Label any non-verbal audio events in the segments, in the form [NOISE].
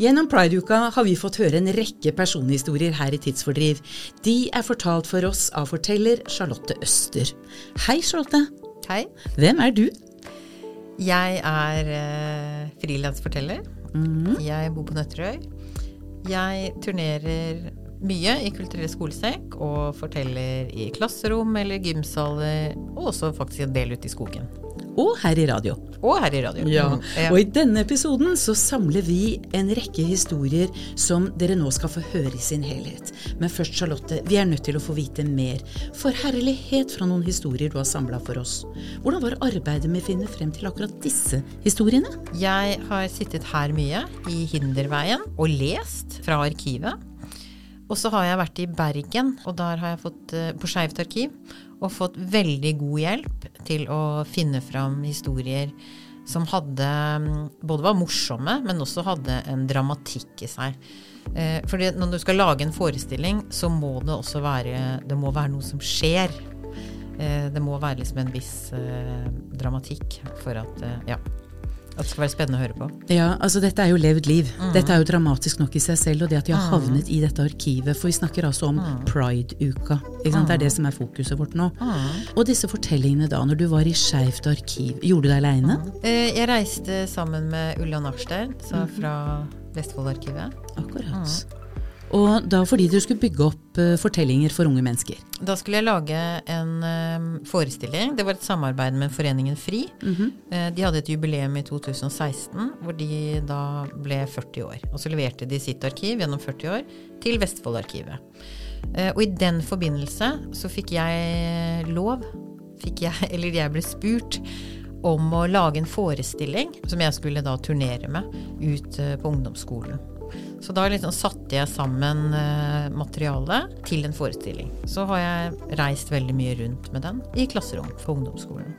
Gjennom Prideuka har vi fått høre en rekke personhistorier her i Tidsfordriv. De er fortalt for oss av forteller Charlotte Øster. Hei, Charlotte. Hei. Hvem er du? Jeg er uh, frilansforteller. Jeg bor på Nøtterøy. Jeg turnerer mye i Kulturell skolesekk og forteller i klasserom eller gymsaler, og også faktisk en del ute i skogen. Og her i radio. Og her i radio. Ja, Mm. Og i denne episoden så samler vi en rekke historier som dere nå skal få høre i sin helhet. Men først, Charlotte, vi er nødt til å få vite mer. For herlighet fra noen historier du har samla for oss. Hvordan var arbeidet med å finne frem til akkurat disse historiene? Jeg har sittet her mye, i Hinderveien, og lest fra arkivet. Og så har jeg vært i Bergen, og der har jeg fått, eh, på Skeivt arkiv, og fått veldig god hjelp til å finne fram historier som hadde mm, både var morsomme, men også hadde en dramatikk i seg. Eh, fordi når du skal lage en forestilling, så må det også være Det må være noe som skjer. Eh, det må være liksom en viss dramatikk for at ja, at det skal være spennende å høre på. Ja, altså dette er jo levd liv. Dette er jo dramatisk nok i seg selv, og det at de har havnet i dette arkivet. For vi snakker altså om Pride-uka. ikke sant? Det er det som er fokuset vårt nå. Og disse fortellingene da, når du var i Skeivt arkiv, gjorde du det aleine? Eh, jeg reiste sammen med Ulla Narstein så fra Vestfoldarkivet. Akkurat. Og da fordi du skulle bygge opp eh, fortellinger for unge mennesker. Da skulle jeg lage en eh, forestilling. Det var et samarbeid med Foreningen FRI. Eh, de hadde et jubileum i 2016 hvor de da ble 40 år. Og så leverte de sitt arkiv gjennom 40 år til Vestfoldarkivet. Og i den forbindelse så fikk jeg lov, fikk jeg, [LAUGHS] eller jeg ble spurt om å lage en forestilling som jeg skulle da turnere med ut på ungdomsskolen. Så da liksom satte jeg sammen materialet til en forestilling. Så har jeg reist veldig mye rundt med den i klasserom for ungdomsskolen.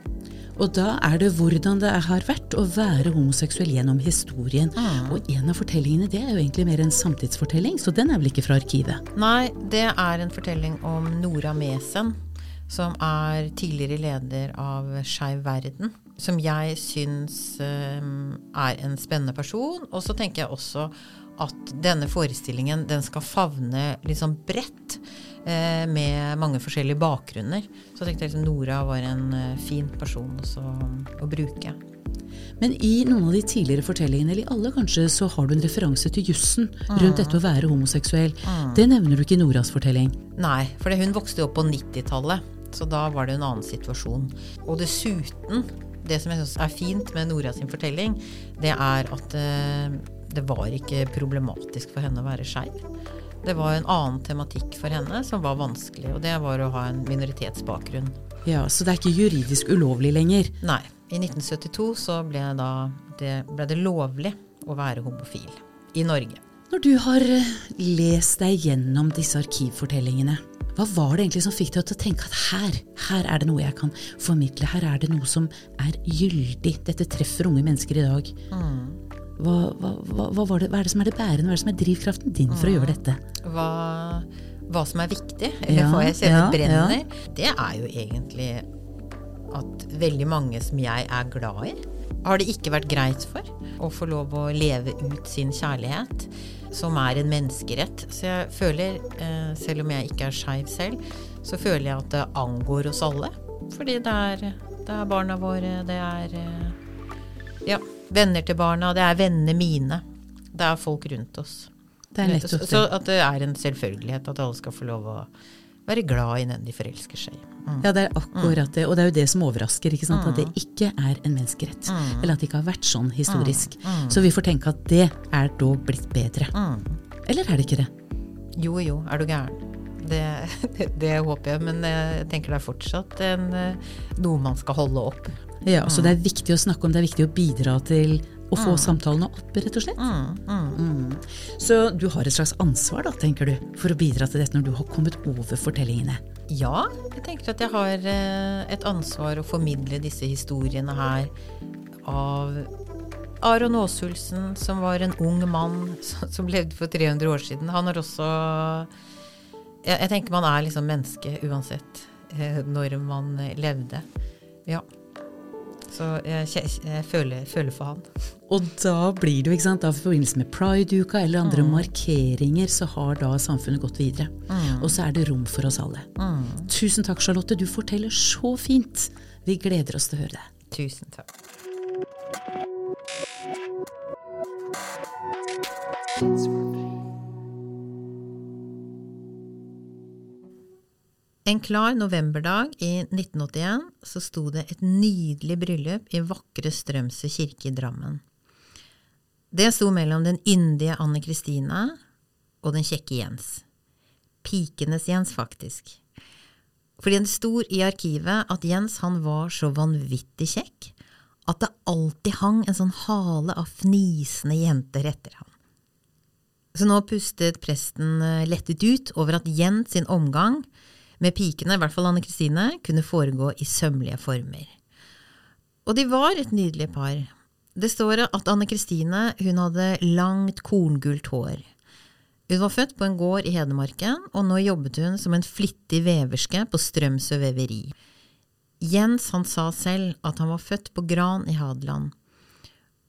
Og da er det hvordan det har vært å være homoseksuell gjennom historien. Og en av fortellingene det er jo egentlig mer en samtidsfortelling, så den er vel ikke fra arkivet? Nei, det er en fortelling om Nora Mesen, som er tidligere leder av Skeiv Verden. Som jeg syns um, er en spennende person. Og så tenker jeg også at denne forestillingen den skal favne sånn bredt. eh, Med mange forskjellige bakgrunner. Så tenkte jeg liksom Nora var en eh, fin person også å bruke. Men i noen av de tidligere fortellingene, eller i alle kanskje, så har du en referanse til jussen rundt dette å være homoseksuell. Det nevner du ikke i Noras fortelling. Nei, for hun vokste jo opp på 90-tallet, så da var det en annen situasjon. Og dessuten, det som jeg syns er fint med Nora sin fortelling, det er at eh, det var ikke problematisk for henne å være skeiv. Det var en annen tematikk for henne som var vanskelig, og det var å ha en minoritetsbakgrunn. Ja, Så det er ikke juridisk ulovlig lenger. Nei. I 1972 så ble, da, det, ble det lovlig å være homofil i Norge. Når du har eh, lest deg gjennom disse arkivfortellingene, hva var det egentlig som fikk deg til å tenke at her, her er det noe jeg kan formidle, her er det noe som er gyldig, dette treffer unge mennesker i dag? Hva, hva, hva, hva, var det, hva er det som er det bærende, hva er det som er drivkraften din for å gjøre dette? hva, som er viktig, eller Ja, hva jeg kjenner ja, brenner, det er jo egentlig at veldig mange som jeg er glad i, har det ikke vært greit for å få lov å leve ut sin kjærlighet, som er en menneskerett. Så jeg føler, eh, selv om jeg ikke er skeiv selv, så føler jeg at det angår oss alle. Fordi det er, det er barna våre, det er eh, ja, venner til barna, det er vennene mine. Det er folk rundt oss. Det er nettopp Så det. at det er en selvfølgelighet at alle skal få lov å være glad i den de forelsker seg i. Mm. Ja, det er akkurat det, og det er jo det som overrasker, ikke sant? at det ikke er en menneskerett. Eller at det ikke har vært sånn historisk. Så vi får tenke at det er dog blitt bedre. Eller er det ikke det? Jo jo, er du gæren. Det, [LAUGHS] det, det håper jeg, men jeg tenker det er fortsatt en, eh, noe man skal holde opp. Ja, Så det er viktig å snakke om, det er viktig å bidra til Å få samtalene opp, rett og slett? Mm. Så du har et slags ansvar, da, tenker du, for å bidra til dette når du har kommet over fortellingene? Ja, jeg tenker at jeg har eh, et ansvar å formidle disse historiene her av Aron Aashulsen, som var en ung mann [LAUGHS] som levde for 300 år siden. Han har også Jeg, jeg tenker man er liksom menneske uansett eh, når man levde. Ja. Så jeg, jeg føler, føler for han. Og da blir det jo, ikke sant, da i forbindelse med Pride-uka eller andre markeringer, så har da samfunnet gått videre. Og så er det rom for oss alle. Tusen takk, Charlotte. Du forteller så fint. Vi gleder oss til å høre det. Tusen takk. En klar novemberdag i 1981 så sto det et nydelig bryllup i vakre Strømsø kirke i Drammen. Det sto mellom den yndige Anne Kristine og den kjekke Jens. Pikenes Jens, faktisk. Fordi det sto i arkivet at Jens han var så vanvittig kjekk at det alltid hang en sånn hale av fnisende jenter etter ham. Så nå pustet presten eh, lettet ut over at Jens sin omgang med pikene, i hvert fall Anne Kristine, kunne foregå i sømmelige former. Og de var et nydelig par. Det står at Anne Kristine hun hadde langt korngult hår. Hun var født på en gård i Hedmarken, og nå jobbet hun som en flittig veverske på Strømsø veveri. Jens han sa selv at han var født på Gran i Hadeland.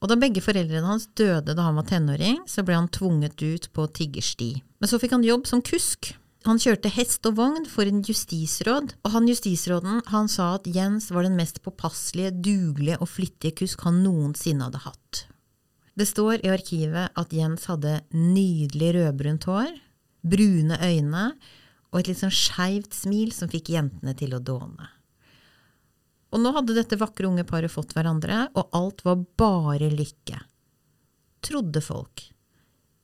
Og da begge foreldrene hans døde da han var tenåring, så ble han tvunget ut på tiggersti. Men så fikk han jobb som kusk. Han kjørte hest og vogn for en justisråd, og han justisråden han sa at Jens var den mest påpasselige, dugelige og flittige kusk han noensinne hadde hatt. Det står i arkivet at Jens hadde nydelig rødbrunt hår, brune øyne og et litt sånn skeivt smil som fikk jentene til å dåne. Og nå hadde dette vakre unge paret fått hverandre, og alt var bare lykke. Trodde folk.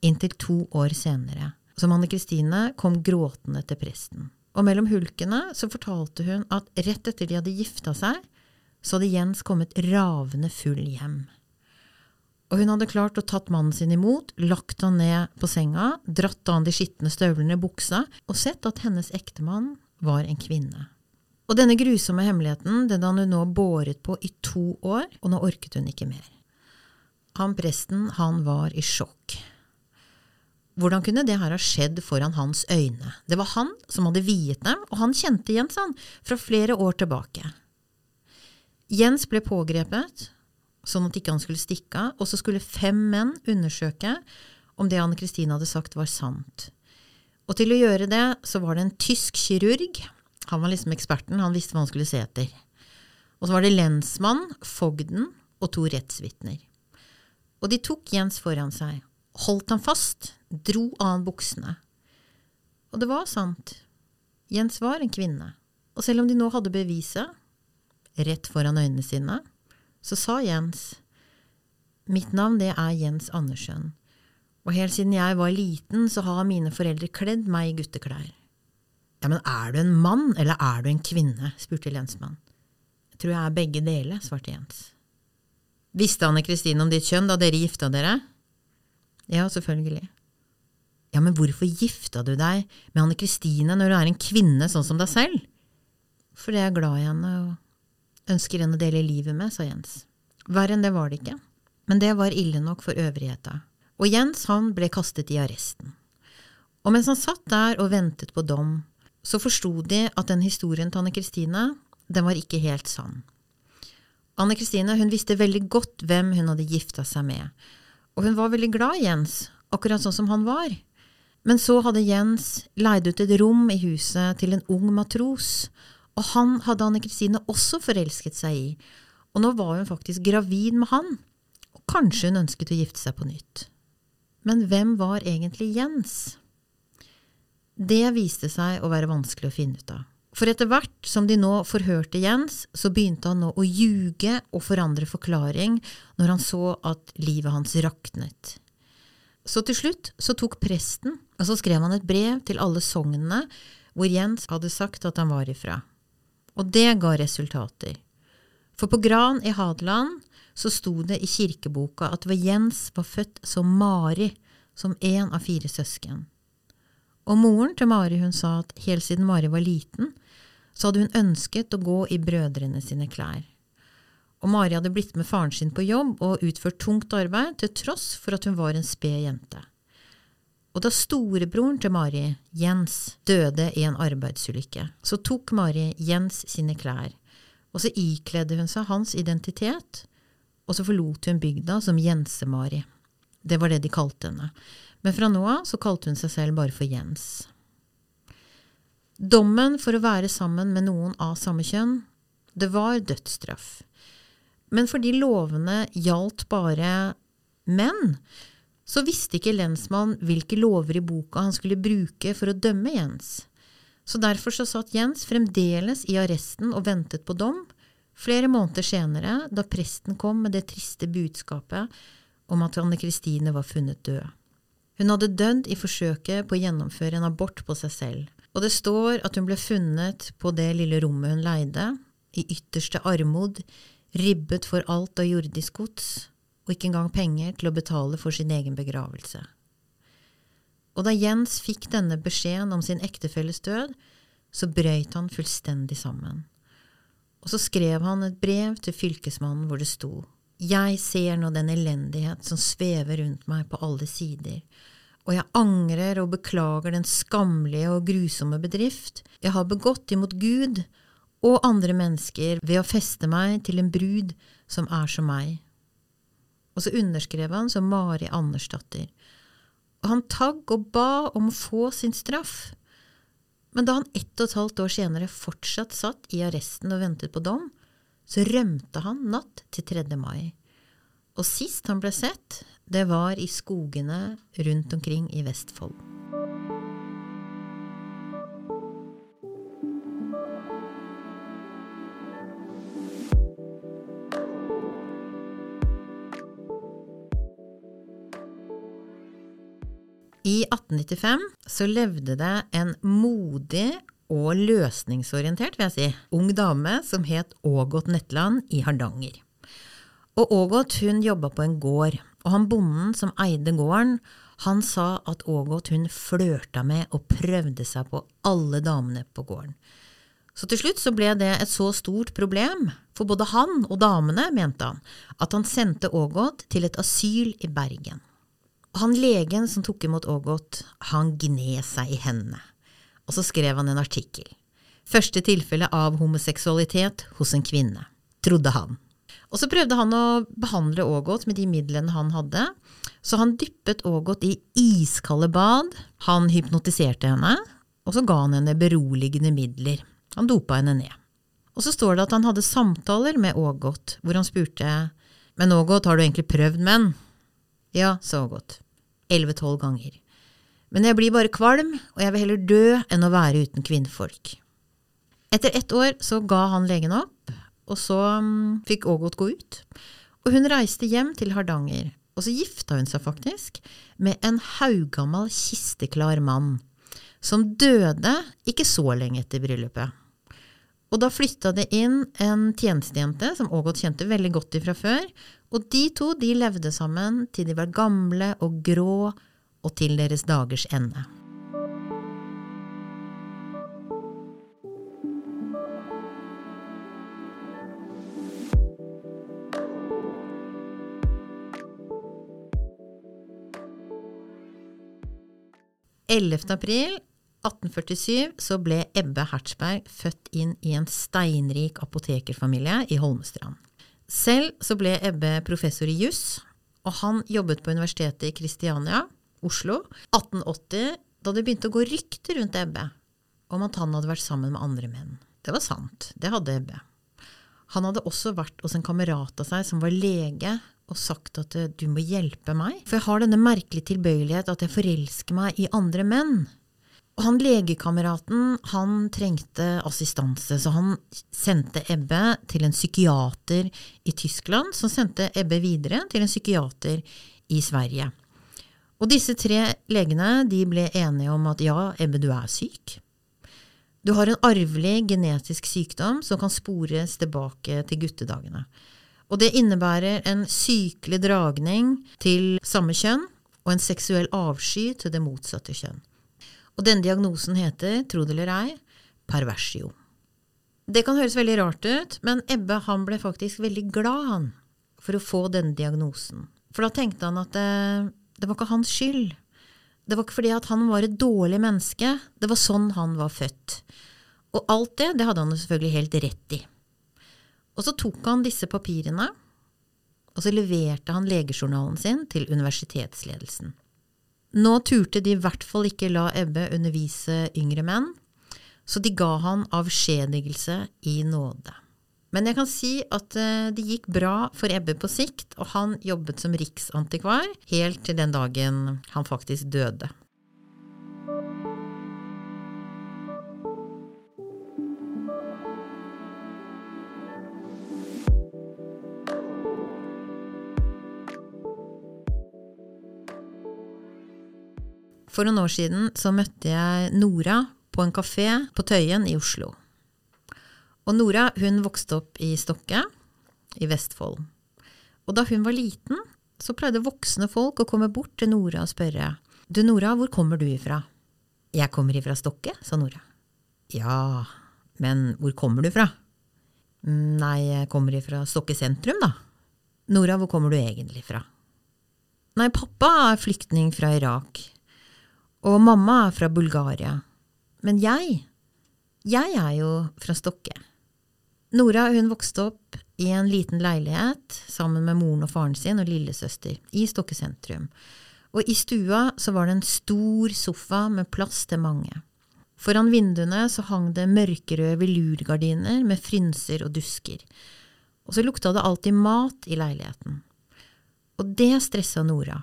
Inntil to år senere, som Anne Kristine kom gråtende til presten. Og mellom hulkene så fortalte hun at rett etter de hadde gifta seg, så hadde Jens kommet ravende full hjem. Og hun hadde klart å tatt mannen sin imot, lagt han ned på senga, dratt av han de skitne støvlene i buksa, og sett at hennes ektemann var en kvinne. Og denne grusomme hemmeligheten den hadde hun nå båret på i to år, og nå orket hun ikke mer. Han presten, han var i sjokk. Hvordan kunne det her ha skjedd foran hans øyne? Det var han som hadde viet dem, og han kjente Jens han, fra flere år tilbake. Jens ble pågrepet, sånn at ikke han skulle stikke av, og så skulle fem menn undersøke om det Anne Kristine hadde sagt var sant. Og til å gjøre det, så var det en tysk kirurg, han var liksom eksperten, han visste hva han skulle se etter. Og så var det lensmann, fogden og to rettsvitner. Og de tok Jens foran seg, holdt han fast, dro av han buksene. Og det var sant. Jens var en kvinne. Og selv om de nå hadde beviset, rett foran øynene sine, så sa Jens, mitt navn det er Jens Andersen, og helt siden jeg var liten så har mine foreldre kledd meg i gutteklær. Ja, men er du en mann, eller er du en kvinne? spurte lensmannen. Jeg tror jeg er begge deler, svarte Jens. Visste Anne Kristine om ditt kjønn da dere gifta dere? Ja, selvfølgelig. Ja, men hvorfor gifta du deg med Anne Kristine når du er en kvinne sånn som deg selv? Fordi jeg er glad i henne og ønsker henne å dele livet med, sa Jens. Verre enn det var det ikke, men det var ille nok for øvrigheta. Og Jens han ble kastet i arresten. Og mens han satt der og ventet på dom, så forsto de at den historien til Anne Kristine, den var ikke helt sann. Anne Kristine hun visste veldig godt hvem hun hadde gifta seg med, og hun var veldig glad i Jens, akkurat sånn som han var. Men så hadde Jens leid ut et rom i huset til en ung matros, og han hadde Anne Kristine også forelsket seg i, og nå var hun faktisk gravid med han, og kanskje hun ønsket å gifte seg på nytt. Men hvem var egentlig Jens? Det viste seg å være vanskelig å finne ut av. For etter hvert som de nå forhørte Jens, så begynte han nå å ljuge og forandre forklaring når han så at livet hans raknet. Så til slutt så tok presten, og så skrev han et brev til alle sognene hvor Jens hadde sagt at han var ifra. Og det ga resultater. For på Gran i Hadeland så sto det i kirkeboka at var Jens var født som Mari, som en av fire søsken. Og moren til Mari hun sa at helt siden Mari var liten, så hadde hun ønsket å gå i brødrene sine klær. Og Mari hadde blitt med faren sin på jobb og utført tungt arbeid til tross for at hun var en sped jente. Og da storebroren til Mari, Jens, døde i en arbeidsulykke, så tok Mari Jens sine klær, og så ikledde hun seg hans identitet, og så forlot hun bygda som Jense-Mari. Det var det de kalte henne. Men fra nå av så kalte hun seg selv bare for Jens. Dommen for å være sammen med noen av samme kjønn, det var dødsstraff. Men fordi lovene gjaldt bare menn, så visste ikke lensmannen hvilke lover i boka han skulle bruke for å dømme Jens. Så derfor så satt Jens fremdeles i arresten og ventet på dom, flere måneder senere, da presten kom med det triste budskapet om at Anne Kristine var funnet død. Hun hadde dødd i forsøket på å gjennomføre en abort på seg selv, og det står at hun ble funnet på det lille rommet hun leide, i ytterste armod, ribbet for alt av jordisk gods, og ikke engang penger til å betale for sin egen begravelse. Og da Jens fikk denne beskjeden om sin ektefelles død, så brøyt han fullstendig sammen. Og så skrev han et brev til fylkesmannen hvor det sto Jeg ser nå den elendighet som svever rundt meg på alle sider, og jeg angrer og beklager den skammelige og grusomme bedrift jeg har begått imot Gud og andre mennesker ved å feste meg til en brud som er som meg. Og så underskrev han som Mari Andersdatter. Og han tagg og ba om å få sin straff. Men da han ett og et halvt år senere fortsatt satt i arresten og ventet på dom, så rømte han natt til 3. mai. Og sist han ble sett, det var i skogene rundt omkring i Vestfold. 1895 så levde det en modig og løsningsorientert, vil jeg si, ung dame som het Ågot Netland i Hardanger. Og Ågot hun jobba på en gård, og han bonden som eide gården, han sa at Ågot hun flørta med og prøvde seg på alle damene på gården. Så til slutt så ble det et så stort problem, for både han og damene, mente han, at han sendte Ågot til et asyl i Bergen. Han legen som tok imot Ågot, han gned seg i hendene, og så skrev han en artikkel. Første tilfelle av homoseksualitet hos en kvinne, trodde han. Og så prøvde han å behandle Ågot med de midlene han hadde, så han dyppet Ågot i iskalde bad, han hypnotiserte henne, og så ga han henne beroligende midler. Han dopa henne ned. Og så står det at han hadde samtaler med Ågot, hvor han spurte Men Ågot, har du egentlig prøvd menn? Ja, så godt. Elleve–tolv ganger. Men jeg blir bare kvalm, og jeg vil heller dø enn å være uten kvinnfolk. Etter ett år så ga han legen opp, og så um, fikk Ågot gå ut. Og hun reiste hjem til Hardanger, og så gifta hun seg faktisk med en haugammal, kisteklar mann, som døde ikke så lenge etter bryllupet. Og da flytta det inn en tjenestejente som Ågot kjente veldig godt ifra før, og de to de levde sammen til de var gamle og grå og til deres dagers ende. april 1847 så ble Ebbe Hertzberg født inn i en steinrik apotekerfamilie i Holmestrand. Selv så ble Ebbe professor i juss, og han jobbet på Universitetet i Kristiania, Oslo, 1880, da det begynte å gå rykter rundt Ebbe om at han hadde vært sammen med andre menn. Det var sant, det hadde Ebbe. Han hadde også vært hos en kamerat av seg som var lege, og sagt at du må hjelpe meg, for jeg har denne merkelige tilbøyelighet at jeg forelsker meg i andre menn. Og han legekameraten han trengte assistanse, så han sendte Ebbe til en psykiater i Tyskland, som sendte Ebbe videre til en psykiater i Sverige. Og disse tre legene de ble enige om at ja, Ebbe, du er syk. Du har en arvelig genetisk sykdom som kan spores tilbake til guttedagene. Og det innebærer en sykelig dragning til samme kjønn og en seksuell avsky til det motsatte kjønn. Og denne diagnosen heter, tro det eller ei, perversio. Det kan høres veldig rart ut, men Ebbe han ble faktisk veldig glad han, for å få denne diagnosen. For da tenkte han at det, det var ikke hans skyld. Det var ikke fordi at han var et dårlig menneske, det var sånn han var født. Og alt det, det hadde han selvfølgelig helt rett i. Og så tok han disse papirene, og så leverte han legejournalen sin til universitetsledelsen. Nå turte de i hvert fall ikke la Ebbe undervise yngre menn, så de ga han avskjedigelse i nåde. Men jeg kan si at eh, det gikk bra for Ebbe på sikt, og han jobbet som riksantikvar helt til den dagen han faktisk døde. For noen år siden så møtte jeg Nora på en kafé på Tøyen i Oslo. Og Nora hun vokste opp i Stokke i Vestfold. Og da hun var liten, så pleide voksne folk å komme bort til Nora og spørre Du Nora, hvor kommer du ifra? Jeg kommer ifra Stokke, sa Nora. Ja, men hvor kommer du fra? Nei, jeg kommer ifra Stokke sentrum, da. Nora, hvor kommer du egentlig fra? Nei, pappa er flyktning fra Irak. Og mamma er fra Bulgaria. Men jeg, jeg er jo fra Stokke. Nora hun vokste opp i en liten leilighet sammen med moren og faren sin og lillesøster i Stokke sentrum. Og i stua så var det en stor sofa med plass til mange. Foran vinduene så hang det mørkerøde velurgardiner med frynser og dusker. Og så lukta det alltid mat i leiligheten. Og det stressa Nora.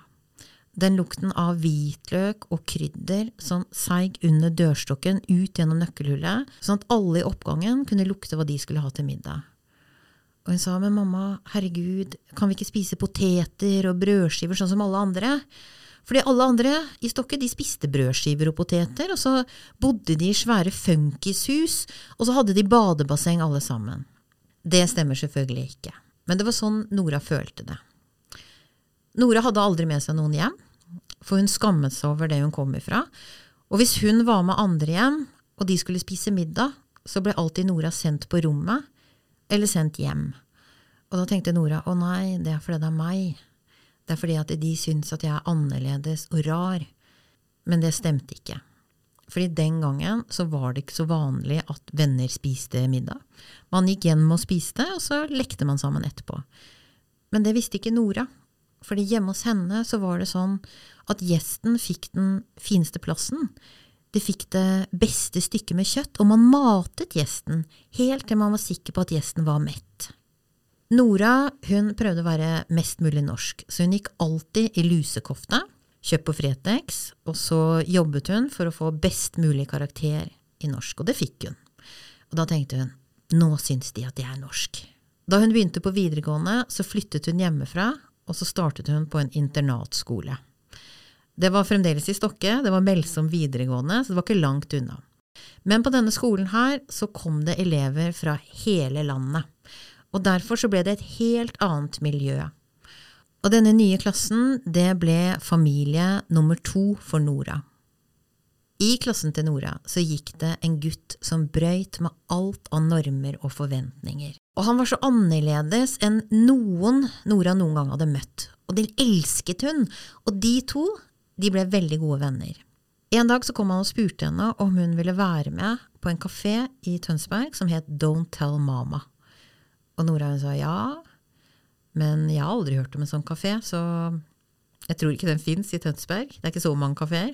Den lukten av hvitløk og krydder som seig under dørstokken ut gjennom nøkkelhullet, sånn at alle i oppgangen kunne lukte hva de skulle ha til middag. Og hun sa, men mamma, herregud, kan vi ikke spise poteter og brødskiver sånn som alle andre? Fordi alle andre i Stokke de spiste brødskiver og poteter, og så bodde de i svære funkishus, og så hadde de badebasseng alle sammen. Det stemmer selvfølgelig ikke, men det var sånn Nora følte det. Nora hadde aldri med seg noen hjem, for hun skammet seg over det hun kom ifra. Og hvis hun var med andre hjem, og de skulle spise middag, så ble alltid Nora sendt på rommet, eller sendt hjem. Og da tenkte Nora å nei, det er fordi det er meg. Det er fordi at de syns at jeg er annerledes og rar. Men det stemte ikke. Fordi den gangen så var det ikke så vanlig at venner spiste middag. Man gikk hjem og spiste, og så lekte man sammen etterpå. Men det visste ikke Nora. Fordi hjemme hos henne så var det sånn at gjesten fikk den fineste plassen. De fikk det beste stykket med kjøtt, og man matet gjesten helt til man var sikker på at gjesten var mett. Nora hun prøvde å være mest mulig norsk, så hun gikk alltid i lusekofte, kjøpt på Fretex, og så jobbet hun for å få best mulig karakter i norsk, og det fikk hun. Og da tenkte hun nå syns de at jeg er norsk. Da hun begynte på videregående, så flyttet hun hjemmefra og så startet hun på en internatskole. Det var fremdeles i Stokke, det var Melsom videregående, så det var ikke langt unna. Men på denne skolen her så kom det elever fra hele landet, og derfor så ble det et helt annet miljø. Og denne nye klassen, det ble familie nummer to for Nora. I klassen til Nora så gikk det en gutt som brøyt med alt av normer og forventninger. Og han var så annerledes enn noen Nora noen gang hadde møtt. Og det elsket hun. Og de to de ble veldig gode venner. En dag så kom han og spurte henne om hun ville være med på en kafé i Tønsberg som het Don't Tell Mama. Og Nora hun sa ja, men jeg har aldri hørt om en sånn kafé, så jeg tror ikke den fins i Tønsberg. Det er ikke så mange kafeer.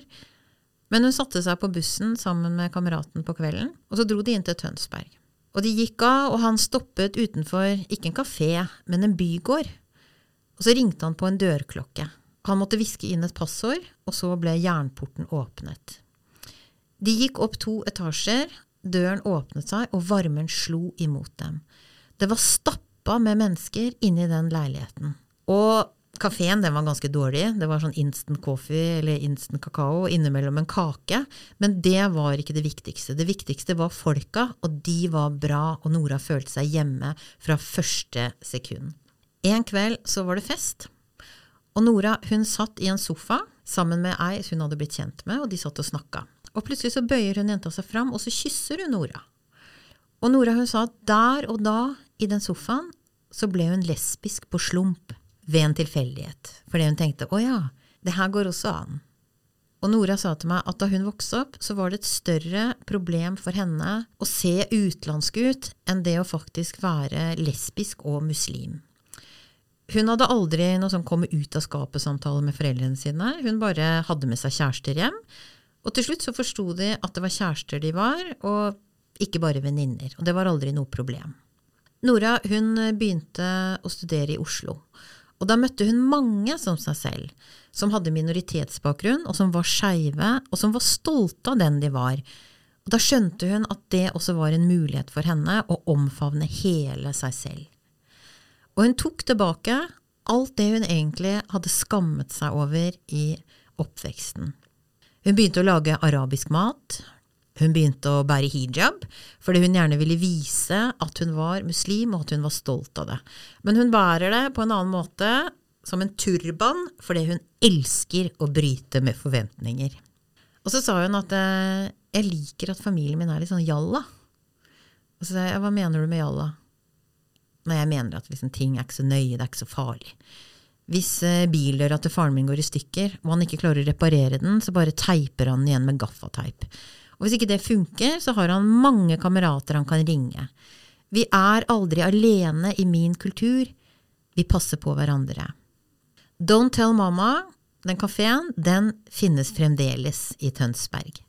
Men hun satte seg på bussen sammen med kameraten på kvelden, og så dro de inn til Tønsberg. Og de gikk av, og han stoppet utenfor ikke en kafé, men en bygård. Og så ringte han på en dørklokke. Han måtte hviske inn et passord, og så ble jernporten åpnet. De gikk opp to etasjer, døren åpnet seg, og varmen slo imot dem. Det var stappa med mennesker inne i den leiligheten. Og Kafeen den var ganske dårlig. Det var sånn instant coffee eller instant kakao innimellom en kake. Men det var ikke det viktigste. Det viktigste var folka, og de var bra, og Nora følte seg hjemme fra første sekund. En kveld så var det fest, og Nora hun satt i en sofa sammen med ei hun hadde blitt kjent med, og de satt og snakka. Og plutselig så bøyer hun jenta seg fram, og så kysser hun Nora. Og Nora hun sa at der og da, i den sofaen, så ble hun lesbisk på slump ved en tilfeldighet. Fordi hun tenkte å ja, det her går også an. Og Nora sa til meg at da hun vokste opp, så var det et større problem for henne å se utenlandsk ut enn det å faktisk være lesbisk og muslim. Hun hadde aldri noe sånn komme ut av skapet-samtale med foreldrene sine. Hun bare hadde med seg kjærester hjem. Og til slutt så forsto de at det var kjærester de var, og ikke bare venninner. Og det var aldri noe problem. Nora hun begynte å studere i Oslo. Og da møtte hun mange som seg selv, som hadde minoritetsbakgrunn, og som var skeive, og som var stolte av den de var. Og da skjønte hun at det også var en mulighet for henne å omfavne hele seg selv. Og hun tok tilbake alt det hun egentlig hadde skammet seg over i oppveksten. Hun begynte å lage arabisk mat, hun begynte å bære hijab, fordi hun gjerne ville vise at hun var muslim, og at hun var stolt av det. Men hun bærer det på en annen måte, som en turban, fordi hun elsker å bryte med forventninger. Og så sa hun at eh, jeg liker at familien min er litt sånn jalla. Og så sa jeg hva mener du med jalla? Nei, jeg mener at liksom, ting er ikke så nøye, det er ikke så farlig. Hvis eh, bildøra til faren min går i stykker, og han ikke klarer å reparere den, så bare teiper han den igjen med gaffateip. Og hvis ikke det funker, så har han mange kamerater han kan ringe. Vi er aldri alene i min kultur. Vi passer på hverandre. Don't Tell Mama, den kafeen, den finnes fremdeles i Tønsberg.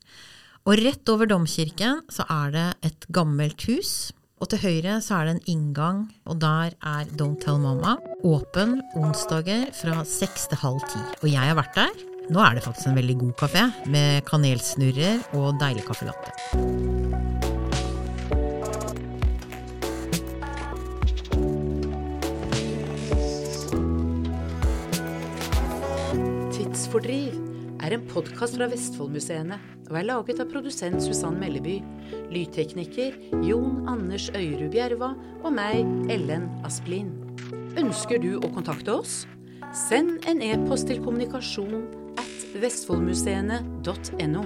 Og rett over domkirken så er det et gammelt hus. Og til høyre så er det en inngang, og der er Don't Tell Mama. Åpen onsdager fra seks til halv ti. Og jeg har vært der. Nå er det faktisk en veldig god kafé, med kanelsnurrer og deilig caffè latte. Tidsfordriv er en podkast fra Vestfoldmuseene og er laget av produsent Susann Melleby, lydtekniker Jon Anders Øyrud Bjerva og meg, Ellen Asplin. Ønsker du å kontakte oss? Send en e-post til kommunikasjon vestfoldmuseene.no.